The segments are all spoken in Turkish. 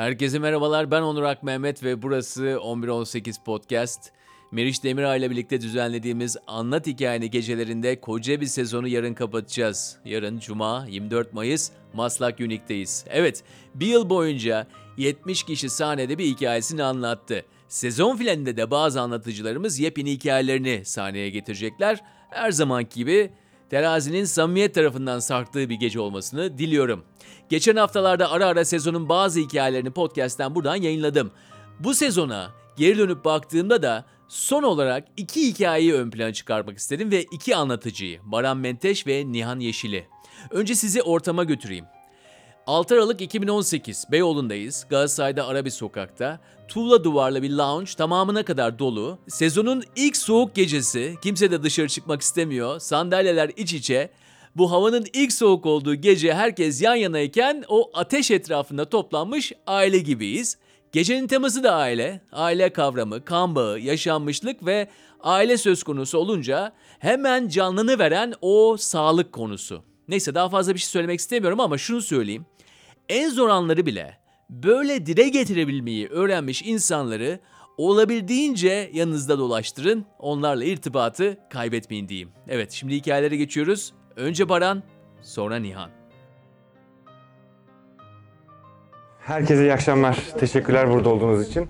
Herkese merhabalar. Ben Onur Ak Mehmet ve burası 1118 Podcast. Meriç Demiray ile birlikte düzenlediğimiz Anlat Hikayeni gecelerinde koca bir sezonu yarın kapatacağız. Yarın Cuma 24 Mayıs Maslak Unique'deyiz. Evet, bir yıl boyunca 70 kişi sahnede bir hikayesini anlattı. Sezon finalinde de bazı anlatıcılarımız yepyeni hikayelerini sahneye getirecekler. Her zamanki gibi terazinin samimiyet tarafından sarktığı bir gece olmasını diliyorum. Geçen haftalarda ara ara sezonun bazı hikayelerini podcast'ten buradan yayınladım. Bu sezona geri dönüp baktığımda da son olarak iki hikayeyi ön plana çıkarmak istedim ve iki anlatıcıyı Baran Menteş ve Nihan Yeşil'i. Önce sizi ortama götüreyim. 6 Aralık 2018 Beyoğlu'ndayız. Galatasaray'da ara bir sokakta. Tuğla duvarlı bir lounge tamamına kadar dolu. Sezonun ilk soğuk gecesi. Kimse de dışarı çıkmak istemiyor. Sandalyeler iç içe. Bu havanın ilk soğuk olduğu gece herkes yan yanayken o ateş etrafında toplanmış aile gibiyiz. Gecenin teması da aile. Aile kavramı, kan bağı, yaşanmışlık ve aile söz konusu olunca hemen canlını veren o sağlık konusu. Neyse daha fazla bir şey söylemek istemiyorum ama şunu söyleyeyim. En zor anları bile böyle dile getirebilmeyi öğrenmiş insanları olabildiğince yanınızda dolaştırın. Onlarla irtibatı kaybetmeyin diyeyim. Evet şimdi hikayelere geçiyoruz. Önce Baran, sonra Nihan. Herkese iyi akşamlar. Teşekkürler burada olduğunuz için.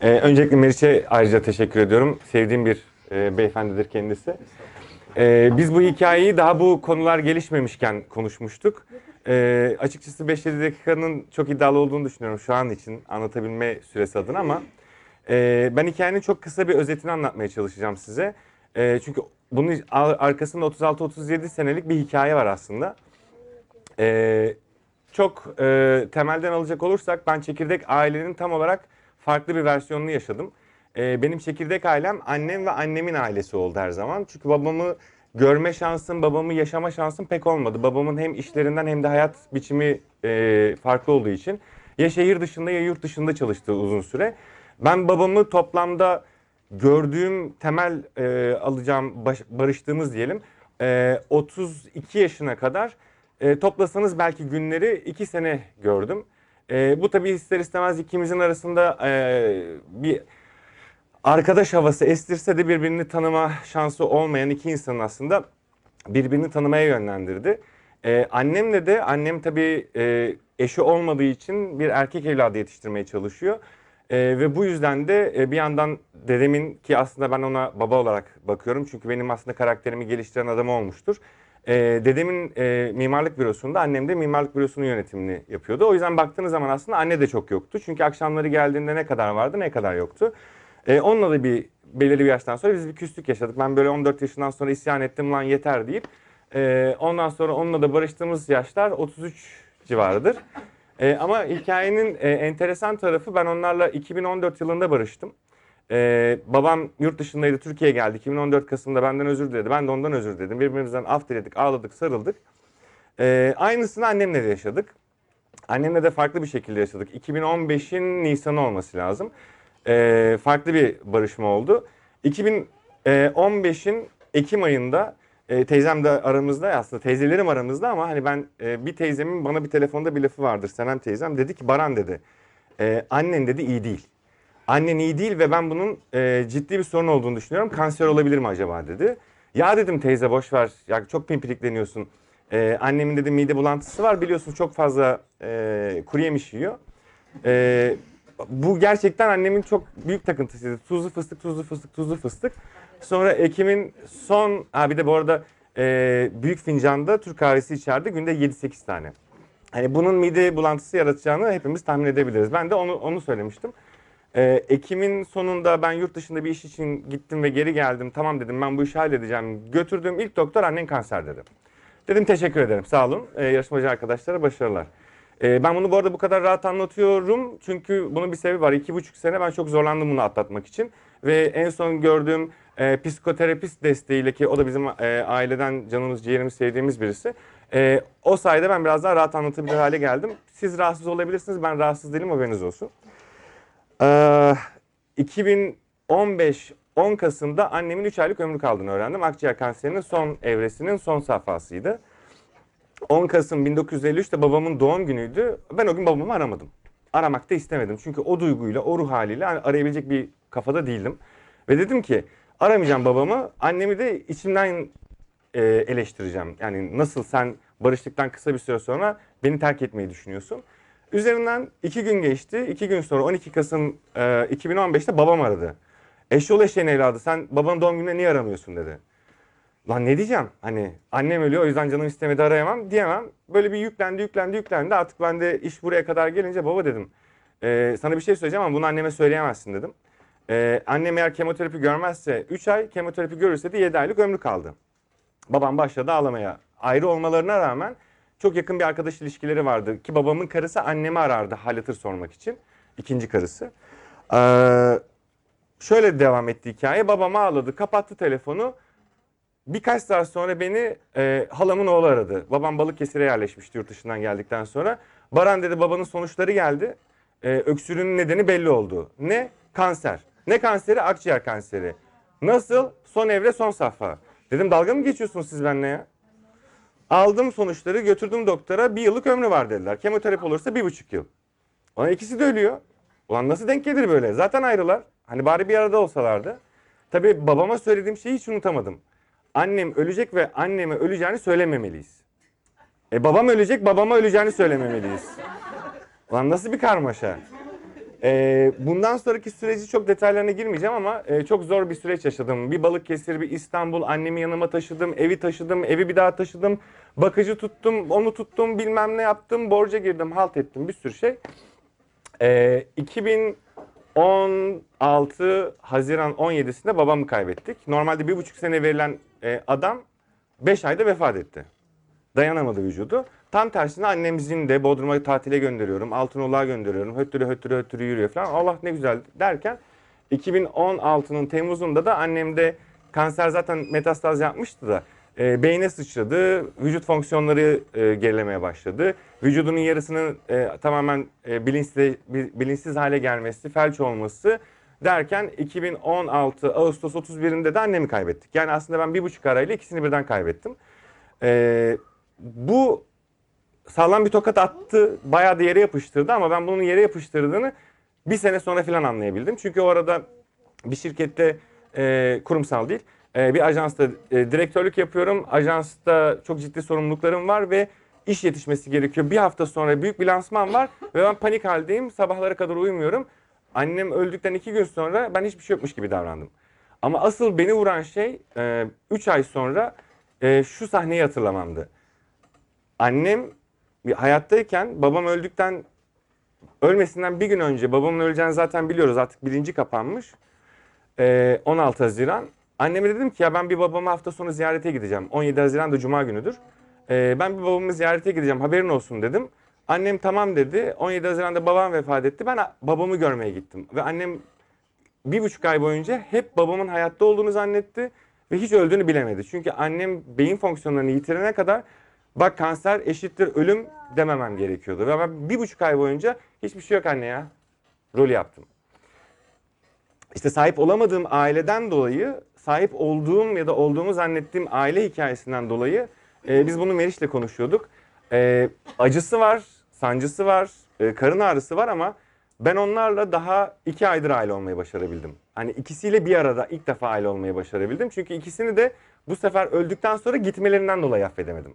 Ee, öncelikle Meriç'e ayrıca teşekkür ediyorum. Sevdiğim bir e, beyefendidir kendisi. Ee, biz bu hikayeyi daha bu konular gelişmemişken konuşmuştuk. Ee, açıkçası 5-7 dakikanın çok iddialı olduğunu düşünüyorum şu an için anlatabilme süresi adına ama e, ben hikayenin çok kısa bir özetini anlatmaya çalışacağım size. E, çünkü bunun arkasında 36-37 senelik bir hikaye var aslında. E, çok e, temelden alacak olursak ben çekirdek ailenin tam olarak farklı bir versiyonunu yaşadım. E, benim çekirdek ailem annem ve annemin ailesi oldu her zaman. Çünkü babamı görme şansım, babamı yaşama şansım pek olmadı. Babamın hem işlerinden hem de hayat biçimi e, farklı olduğu için ya şehir dışında ya yurt dışında çalıştı uzun süre. Ben babamı toplamda gördüğüm temel e, alacağım baş, barıştığımız diyelim e, 32 yaşına kadar e, toplasanız belki günleri 2 sene gördüm. E, bu tabii ister istemez ikimizin arasında e, bir arkadaş havası estirse de birbirini tanıma şansı olmayan iki insanın aslında birbirini tanımaya yönlendirdi. Ee, annemle de annem tabii e, eşi olmadığı için bir erkek evladı yetiştirmeye çalışıyor. Ee, ve bu yüzden de e, bir yandan dedemin ki aslında ben ona baba olarak bakıyorum. Çünkü benim aslında karakterimi geliştiren adam olmuştur. Ee, dedemin e, mimarlık bürosunda annem de mimarlık bürosunun yönetimini yapıyordu. O yüzden baktığınız zaman aslında anne de çok yoktu. Çünkü akşamları geldiğinde ne kadar vardı ne kadar yoktu. E, onunla da bir belirli bir yaştan sonra biz bir küslük yaşadık. Ben böyle 14 yaşından sonra isyan ettim lan yeter deyip e, ondan sonra onunla da barıştığımız yaşlar 33 civarıdır. E, ama hikayenin e, enteresan tarafı ben onlarla 2014 yılında barıştım. E, babam yurt dışındaydı Türkiye'ye geldi. 2014 Kasım'da benden özür diledi. Ben de ondan özür diledim. Birbirimizden af diledik, ağladık, sarıldık. E, aynısını annemle de yaşadık. Annemle de farklı bir şekilde yaşadık. 2015'in Nisan'ı olması lazım e, farklı bir barışma oldu. 2015'in Ekim ayında e, teyzem de aramızda aslında teyzelerim aramızda ama hani ben e, bir teyzemin bana bir telefonda bir lafı vardır Senem teyzem dedi ki Baran dedi e, annen dedi iyi değil. Annen iyi değil ve ben bunun e, ciddi bir sorun olduğunu düşünüyorum. Kanser olabilir mi acaba dedi. Ya dedim teyze boş ver ya çok pimpirikleniyorsun. E, annemin dedi mide bulantısı var biliyorsun çok fazla e, kuru yemiş yiyor. E, bu gerçekten annemin çok büyük takıntısıydı. Tuzlu fıstık, tuzlu fıstık, tuzlu fıstık. Sonra Ekim'in son, ha bir de bu arada e, büyük fincanda Türk kahvesi içerdi günde 7-8 tane. Hani bunun mide bulantısı yaratacağını hepimiz tahmin edebiliriz. Ben de onu onu söylemiştim. Ee, Ekim'in sonunda ben yurt dışında bir iş için gittim ve geri geldim. Tamam dedim ben bu işi halledeceğim. Götürdüğüm ilk doktor annen kanser dedi. Dedim teşekkür ederim sağ olun. Ee, yarışmacı arkadaşlara başarılar. E, ben bunu bu arada bu kadar rahat anlatıyorum. Çünkü bunun bir sebebi var. İki buçuk sene ben çok zorlandım bunu atlatmak için. Ve en son gördüğüm e, psikoterapist desteğiyle ki o da bizim e, aileden canımız ciğerimiz sevdiğimiz birisi. E, o sayede ben biraz daha rahat anlatabilir hale geldim. Siz rahatsız olabilirsiniz. Ben rahatsız değilim haberiniz olsun. E, 2015 10 Kasım'da annemin 3 aylık ömrü kaldığını öğrendim. Akciğer kanserinin son evresinin son safhasıydı. 10 Kasım 1953'te babamın doğum günüydü. Ben o gün babamı aramadım. aramak da istemedim. Çünkü o duyguyla, o ruh haliyle hani arayabilecek bir kafada değildim. Ve dedim ki aramayacağım babamı, annemi de içimden e, eleştireceğim. Yani nasıl sen barıştıktan kısa bir süre sonra beni terk etmeyi düşünüyorsun. Üzerinden iki gün geçti. İki gün sonra 12 Kasım e, 2015'te babam aradı. Eşyol eşeğin evladı sen babanın doğum gününe niye aramıyorsun dedi. Lan ne diyeceğim? Hani annem ölüyor o yüzden canım istemedi arayamam diyemem. Böyle bir yüklendi yüklendi yüklendi. Artık ben de iş buraya kadar gelince baba dedim. "e, sana bir şey söyleyeceğim ama bunu anneme söyleyemezsin dedim. E, annem eğer kemoterapi görmezse 3 ay, kemoterapi görürse de 7 aylık ömrü kaldı. Babam başladı ağlamaya. Ayrı olmalarına rağmen çok yakın bir arkadaş ilişkileri vardı. Ki babamın karısı annemi arardı hal hatır sormak için. İkinci karısı. Ee, şöyle devam etti hikaye. Babam ağladı, kapattı telefonu. Birkaç saat sonra beni e, halamın oğlu aradı. Babam Balıkesir'e yerleşmişti yurt dışından geldikten sonra. Baran dedi babanın sonuçları geldi. E, öksürüğün nedeni belli oldu. Ne? Kanser. Ne kanseri? Akciğer kanseri. Nasıl? Son evre son safha. Dedim dalga mı geçiyorsunuz siz benimle ya? Aldım sonuçları götürdüm doktora. Bir yıllık ömrü var dediler. Kemoterapi olursa bir buçuk yıl. Ulan ikisi de ölüyor. Ulan nasıl denk gelir böyle? Zaten ayrılar. Hani bari bir arada olsalardı. Tabii babama söylediğim şeyi hiç unutamadım. Annem ölecek ve anneme öleceğini söylememeliyiz. E babam ölecek, babama öleceğini söylememeliyiz. Ulan nasıl bir karmaşa? E, bundan sonraki süreci çok detaylarına girmeyeceğim ama e, çok zor bir süreç yaşadım. Bir Balıkesir, bir İstanbul, annemi yanıma taşıdım, evi taşıdım, evi bir daha taşıdım. Bakıcı tuttum, onu tuttum, bilmem ne yaptım, borca girdim, halt ettim bir sürü şey. E, 2016 Haziran 17'sinde babamı kaybettik. Normalde bir buçuk sene verilen e, adam 5 ayda vefat etti. Dayanamadı vücudu. Tam tersine annemizin de Bodrum'a tatile gönderiyorum. Altınoluk'a gönderiyorum. Höttürü höttürü höttürü yürüyor falan. Allah ne güzel derken 2016'nın Temmuz'unda da annemde kanser zaten metastaz yapmıştı da e, beyne sıçradı. Vücut fonksiyonları e, gerilemeye başladı. Vücudunun yarısının e, tamamen e, bilinçsiz, bilinçsiz hale gelmesi, felç olması derken 2016 Ağustos 31'inde de annemi kaybettik. Yani aslında ben bir buçuk arayla ikisini birden kaybettim. E, bu sağlam bir tokat attı. Bayağı da yere yapıştırdı ama ben bunun yere yapıştırdığını bir sene sonra falan anlayabildim. Çünkü o arada bir şirkette e, kurumsal değil bir ajansta e, direktörlük yapıyorum. Ajansta çok ciddi sorumluluklarım var ve iş yetişmesi gerekiyor. Bir hafta sonra büyük bir lansman var ve ben panik haldeyim. Sabahlara kadar uyumuyorum. Annem öldükten iki gün sonra ben hiçbir şey yokmuş gibi davrandım. Ama asıl beni vuran şey 3 ay sonra e, şu sahneyi hatırlamamdı. Annem hayattayken babam öldükten ölmesinden bir gün önce babamın öleceğini zaten biliyoruz artık bilinci kapanmış. Ee, 16 Haziran. Anneme dedim ki ya ben bir babamı hafta sonu ziyarete gideceğim. 17 Haziran da Cuma günüdür. Ee, ben bir babamı ziyarete gideceğim haberin olsun dedim. Annem tamam dedi. 17 Haziran'da babam vefat etti. Ben babamı görmeye gittim. Ve annem bir buçuk ay boyunca hep babamın hayatta olduğunu zannetti. Ve hiç öldüğünü bilemedi. Çünkü annem beyin fonksiyonlarını yitirene kadar bak kanser eşittir ölüm dememem gerekiyordu. Ve ben bir buçuk ay boyunca hiçbir şey yok anne ya. Rolü yaptım. İşte sahip olamadığım aileden dolayı, sahip olduğum ya da olduğumu zannettiğim aile hikayesinden dolayı e, biz bunu Meriç'le konuşuyorduk. E, acısı var, sancısı var, e, karın ağrısı var ama ben onlarla daha iki aydır aile olmayı başarabildim. Hani ikisiyle bir arada ilk defa aile olmayı başarabildim. Çünkü ikisini de bu sefer öldükten sonra gitmelerinden dolayı affedemedim.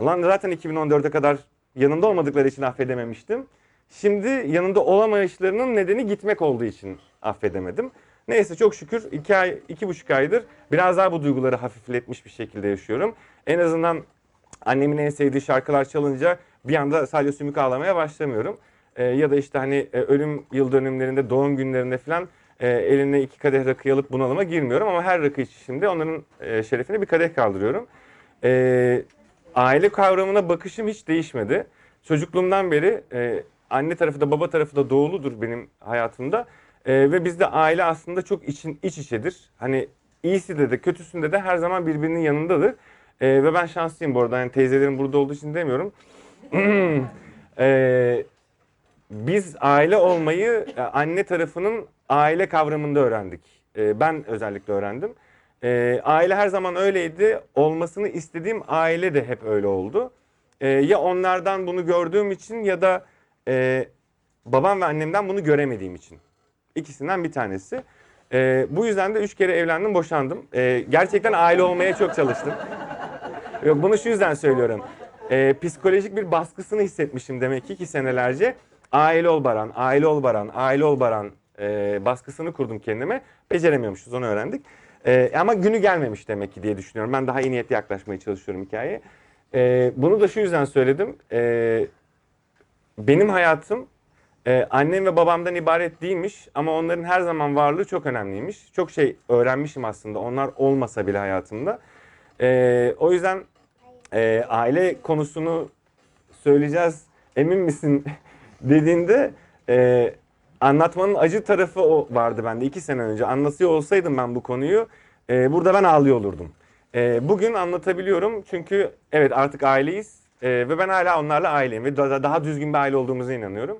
Lan zaten 2014'e kadar yanımda olmadıkları için affedememiştim. Şimdi yanında olamayışlarının nedeni gitmek olduğu için affedemedim. Neyse çok şükür iki ay, iki buçuk aydır biraz daha bu duyguları hafifletmiş bir şekilde yaşıyorum. En azından annemin en sevdiği şarkılar çalınca bir anda sadece sümük ağlamaya başlamıyorum. Ee, ya da işte hani e, ölüm yıl dönümlerinde, doğum günlerinde falan e, eline iki kadeh rakı alıp bunalıma girmiyorum. Ama her rakı içişinde onların e, şerefine bir kadeh kaldırıyorum. E, aile kavramına bakışım hiç değişmedi. Çocukluğumdan beri e, anne tarafı da baba tarafı da doğuludur benim hayatımda. E, ve bizde aile aslında çok için, iç içedir. Hani iyisi de de kötüsünde de her zaman birbirinin yanındadır. E, ve ben şanslıyım bu arada. Yani teyzelerim burada olduğu için demiyorum. e, biz aile olmayı e, anne tarafının aile kavramında öğrendik. E, ben özellikle öğrendim. E, aile her zaman öyleydi. Olmasını istediğim aile de hep öyle oldu. E, ya onlardan bunu gördüğüm için ya da e, babam ve annemden bunu göremediğim için. İkisinden bir tanesi. Ee, bu yüzden de üç kere evlendim, boşandım. Ee, gerçekten aile olmaya çok çalıştım. Yok bunu şu yüzden söylüyorum. Ee, psikolojik bir baskısını hissetmişim demek ki ki senelerce. Aile ol Baran, aile ol Baran, aile ol Baran e, baskısını kurdum kendime. Beceremiyormuşuz onu öğrendik. Ee, ama günü gelmemiş demek ki diye düşünüyorum. Ben daha iyi niyetli yaklaşmaya çalışıyorum hikayeye. Ee, bunu da şu yüzden söyledim. Ee, benim hayatım e, annem ve babamdan ibaret değilmiş ama onların her zaman varlığı çok önemliymiş. Çok şey öğrenmişim aslında onlar olmasa bile hayatımda. Ee, o yüzden e, aile konusunu söyleyeceğiz emin misin dediğinde e, anlatmanın acı tarafı o vardı bende iki sene önce. Anlatıyor olsaydım ben bu konuyu e, burada ben ağlıyor olurdum. E, bugün anlatabiliyorum çünkü evet artık aileyiz e, ve ben hala onlarla aileyim ve daha, daha düzgün bir aile olduğumuza inanıyorum.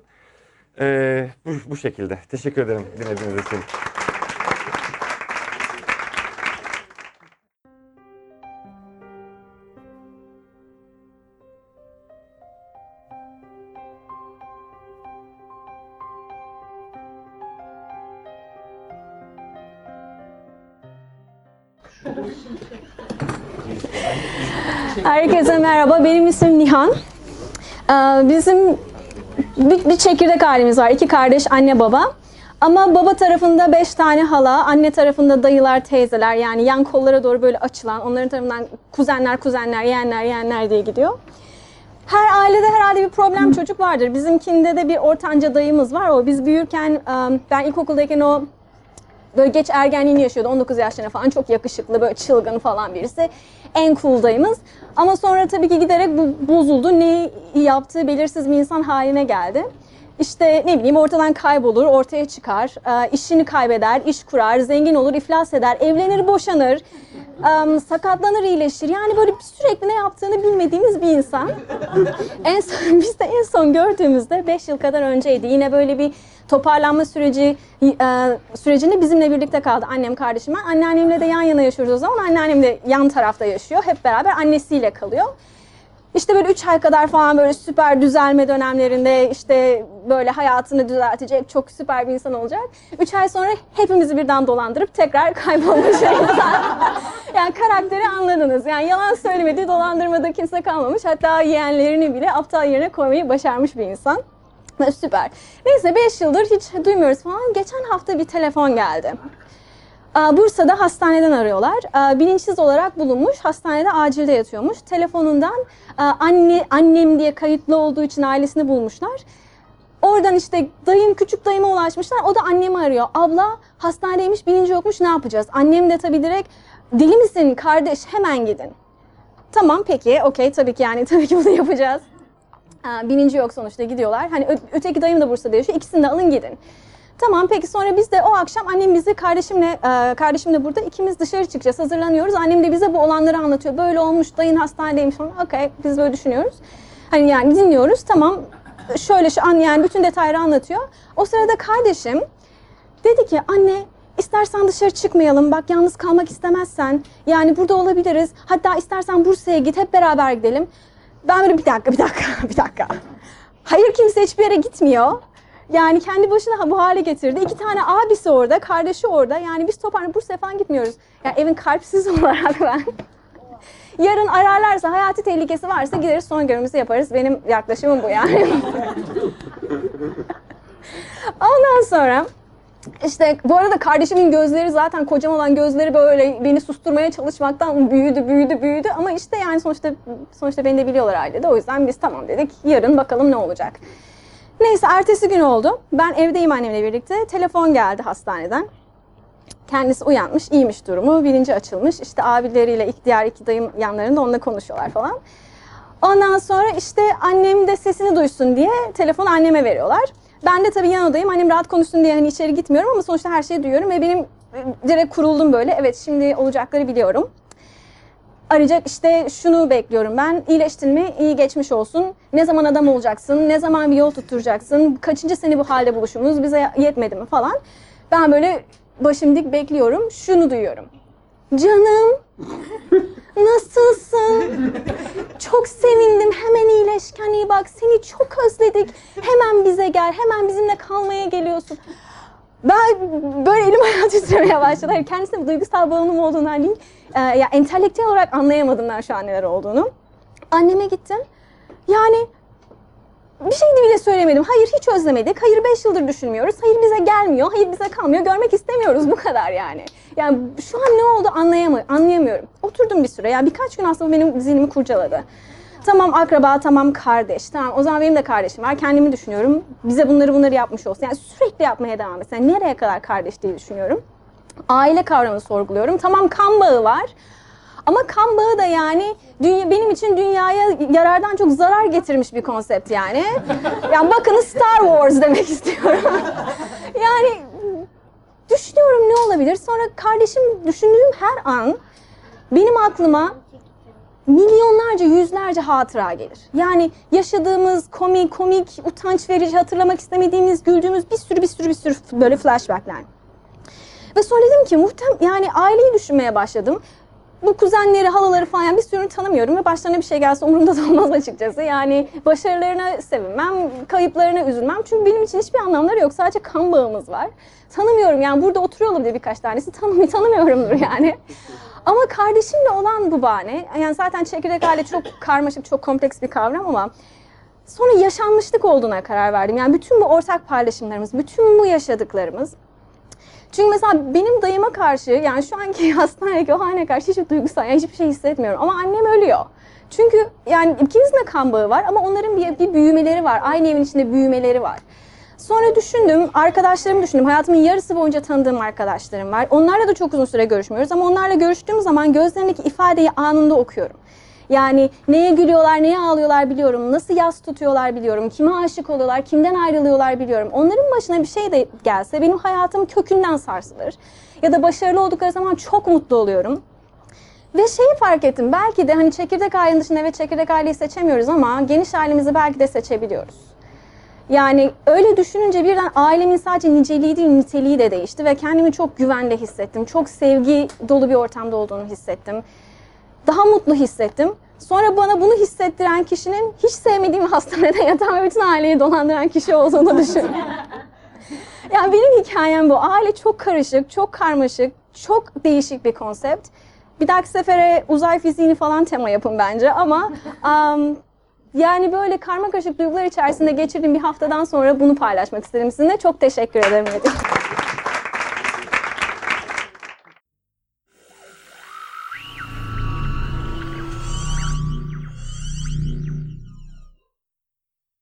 E, bu, bu şekilde. Teşekkür ederim dinlediğiniz için. Herkese merhaba, benim ismim Nihan. Ee, Bizim bir, bir çekirdek ailemiz var, iki kardeş, anne baba. Ama baba tarafında beş tane hala, anne tarafında dayılar, teyzeler yani yan kollara doğru böyle açılan, onların tarafından kuzenler, kuzenler, yeğenler, yeğenler diye gidiyor. Her ailede herhalde bir problem çocuk vardır. Bizimkinde de bir ortanca dayımız var. O biz büyürken, ben ilkokuldayken o böyle geç ergenliğini yaşıyordu 19 yaşlarına falan çok yakışıklı böyle çılgın falan birisi. En cool. Ama sonra tabii ki giderek bu bozuldu. Ne yaptığı belirsiz bir insan haline geldi. İşte ne bileyim ortadan kaybolur, ortaya çıkar, işini kaybeder, iş kurar, zengin olur, iflas eder, evlenir, boşanır, e, sakatlanır, iyileşir. Yani böyle sürekli ne yaptığını bilmediğimiz bir insan. en son, biz de en son gördüğümüzde 5 yıl kadar önceydi. Yine böyle bir toparlanma süreci e, sürecinde bizimle birlikte kaldı annem kardeşim. Ben anneannemle de yan yana yaşıyoruz o zaman. Anneannem de yan tarafta yaşıyor. Hep beraber annesiyle kalıyor. İşte böyle 3 ay kadar falan böyle süper düzelme dönemlerinde işte böyle hayatını düzeltecek çok süper bir insan olacak. 3 ay sonra hepimizi birden dolandırıp tekrar kaybolmuş yani karakteri anladınız. Yani yalan söylemedi, dolandırmada kimse kalmamış. Hatta yeğenlerini bile aptal yerine koymayı başarmış bir insan. Süper. Neyse 5 yıldır hiç duymuyoruz falan. Geçen hafta bir telefon geldi. Aa, Bursa'da hastaneden arıyorlar. Aa, Bilinçsiz olarak bulunmuş, hastanede acilde yatıyormuş. Telefonundan aa, anne annem diye kayıtlı olduğu için ailesini bulmuşlar. Oradan işte dayım, küçük dayıma ulaşmışlar. O da annemi arıyor. Abla hastanedeymiş, bilinci yokmuş ne yapacağız? Annem de tabii direkt deli misin kardeş hemen gidin. Tamam peki, okey tabii ki yani tabii ki bunu yapacağız. Aa, bilinci yok sonuçta gidiyorlar. Hani öteki dayım da Bursa'da yaşıyor. İkisini de alın gidin. Tamam peki sonra biz de o akşam annem bizi kardeşimle e, kardeşim de burada ikimiz dışarı çıkacağız hazırlanıyoruz. Annem de bize bu olanları anlatıyor. Böyle olmuş dayın hastanedeymiş falan. Okey biz böyle düşünüyoruz. Hani yani dinliyoruz tamam şöyle şu an yani bütün detayları anlatıyor. O sırada kardeşim dedi ki anne istersen dışarı çıkmayalım bak yalnız kalmak istemezsen yani burada olabiliriz. Hatta istersen Bursa'ya git hep beraber gidelim. Ben böyle bir dakika bir dakika bir dakika. Hayır kimse hiçbir yere gitmiyor. Yani kendi başına bu hale getirdi. İki tane abisi orada, kardeşi orada. Yani biz Topar'la Bursa'ya falan gitmiyoruz. Yani evin kalpsiz olarak ben. Yarın ararlarsa, hayati tehlikesi varsa gideriz son görümüzü yaparız. Benim yaklaşımım bu yani. Ondan sonra işte bu arada kardeşimin gözleri zaten kocaman olan gözleri böyle beni susturmaya çalışmaktan büyüdü, büyüdü, büyüdü. Ama işte yani sonuçta sonuçta beni de biliyorlar ailede. O yüzden biz tamam dedik. Yarın bakalım ne olacak. Neyse ertesi gün oldu. Ben evdeyim annemle birlikte. Telefon geldi hastaneden. Kendisi uyanmış, iyiymiş durumu. Bilinci açılmış. İşte abileriyle ilk diğer iki dayım yanlarında onunla konuşuyorlar falan. Ondan sonra işte annem de sesini duysun diye telefonu anneme veriyorlar. Ben de tabii yan odayım. Annem rahat konuşsun diye hani içeri gitmiyorum ama sonuçta her şeyi duyuyorum ve benim direkt kuruldum böyle. Evet şimdi olacakları biliyorum. Arayacak işte şunu bekliyorum ben. İyileştin mi? İyi geçmiş olsun. Ne zaman adam olacaksın? Ne zaman bir yol tutturacaksın? Kaçıncı sene bu halde buluşumuz? Bize yetmedi mi falan. Ben böyle başım dik bekliyorum. Şunu duyuyorum. Canım. Nasılsın? Çok sevindim. Hemen iyileş. Kendine iyi bak. Seni çok özledik. Hemen bize gel. Hemen bizimle kalmaya geliyorsun. Ben böyle elim ayağım titremeye başladı. Hayır, kendisine duygusal bağımlılığım olduğundan değil. Ee, ya entelektüel olarak anlayamadım ben şu an neler olduğunu. Anneme gittim. Yani bir şey bile söylemedim. Hayır hiç özlemedik. Hayır beş yıldır düşünmüyoruz. Hayır bize gelmiyor. Hayır bize kalmıyor. Görmek istemiyoruz bu kadar yani. Yani şu an ne oldu anlayamı anlayamıyorum. Oturdum bir süre. Yani birkaç gün aslında benim zihnimi kurcaladı. Tamam akraba, tamam kardeş. Tamam o zaman benim de kardeşim var. Kendimi düşünüyorum. Bize bunları bunları yapmış olsun. Yani sürekli yapmaya devam etsin. Yani nereye kadar kardeş diye düşünüyorum. Aile kavramını sorguluyorum. Tamam kan bağı var. Ama kan bağı da yani dünya, benim için dünyaya yarardan çok zarar getirmiş bir konsept yani. Yani bakın Star Wars demek istiyorum. yani düşünüyorum ne olabilir. Sonra kardeşim düşündüğüm her an benim aklıma milyonlarca, yüzlerce hatıra gelir. Yani yaşadığımız komik, komik, utanç verici, hatırlamak istemediğimiz, güldüğümüz bir sürü bir sürü bir sürü böyle flashbackler. Ve sonra dedim ki muhtem yani aileyi düşünmeye başladım. Bu kuzenleri, halaları falan yani bir sürünü tanımıyorum ve başlarına bir şey gelse umurumda da olmaz açıkçası. Yani başarılarına sevinmem, kayıplarına üzülmem. Çünkü benim için hiçbir anlamları yok. Sadece kan bağımız var. Tanımıyorum yani burada oturuyor olabilir birkaç tanesi. Tanım, tanımıyorumdur yani. Ama kardeşimle olan bu bahane, yani zaten çekirdek aile çok karmaşık, çok kompleks bir kavram ama sonra yaşanmışlık olduğuna karar verdim. Yani bütün bu ortak paylaşımlarımız, bütün bu yaşadıklarımız çünkü mesela benim dayıma karşı yani şu anki hastanedeki o hane karşı hiçbir duygusal yani hiçbir şey hissetmiyorum. Ama annem ölüyor. Çünkü yani ikimizin de kan bağı var ama onların bir, bir büyümeleri var. Aynı evin içinde büyümeleri var. Sonra düşündüm, arkadaşlarımı düşündüm. Hayatımın yarısı boyunca tanıdığım arkadaşlarım var. Onlarla da çok uzun süre görüşmüyoruz ama onlarla görüştüğüm zaman gözlerindeki ifadeyi anında okuyorum. Yani neye gülüyorlar, neye ağlıyorlar biliyorum. Nasıl yas tutuyorlar biliyorum. Kime aşık oluyorlar, kimden ayrılıyorlar biliyorum. Onların başına bir şey de gelse benim hayatım kökünden sarsılır. Ya da başarılı oldukları zaman çok mutlu oluyorum. Ve şeyi fark ettim. Belki de hani çekirdek ailenin dışında evet çekirdek aileyi seçemiyoruz ama geniş ailemizi belki de seçebiliyoruz. Yani öyle düşününce birden ailemin sadece niceliği değil niteliği de değişti ve kendimi çok güvende hissettim. Çok sevgi dolu bir ortamda olduğunu hissettim daha mutlu hissettim. Sonra bana bunu hissettiren kişinin hiç sevmediğim hastanede yatan ve bütün aileyi dolandıran kişi olduğunu düşün. yani benim hikayem bu. Aile çok karışık, çok karmaşık, çok değişik bir konsept. Bir dahaki sefere uzay fiziğini falan tema yapın bence ama um, yani böyle karma karışık duygular içerisinde geçirdiğim bir haftadan sonra bunu paylaşmak istedim sizinle. Çok teşekkür ederim.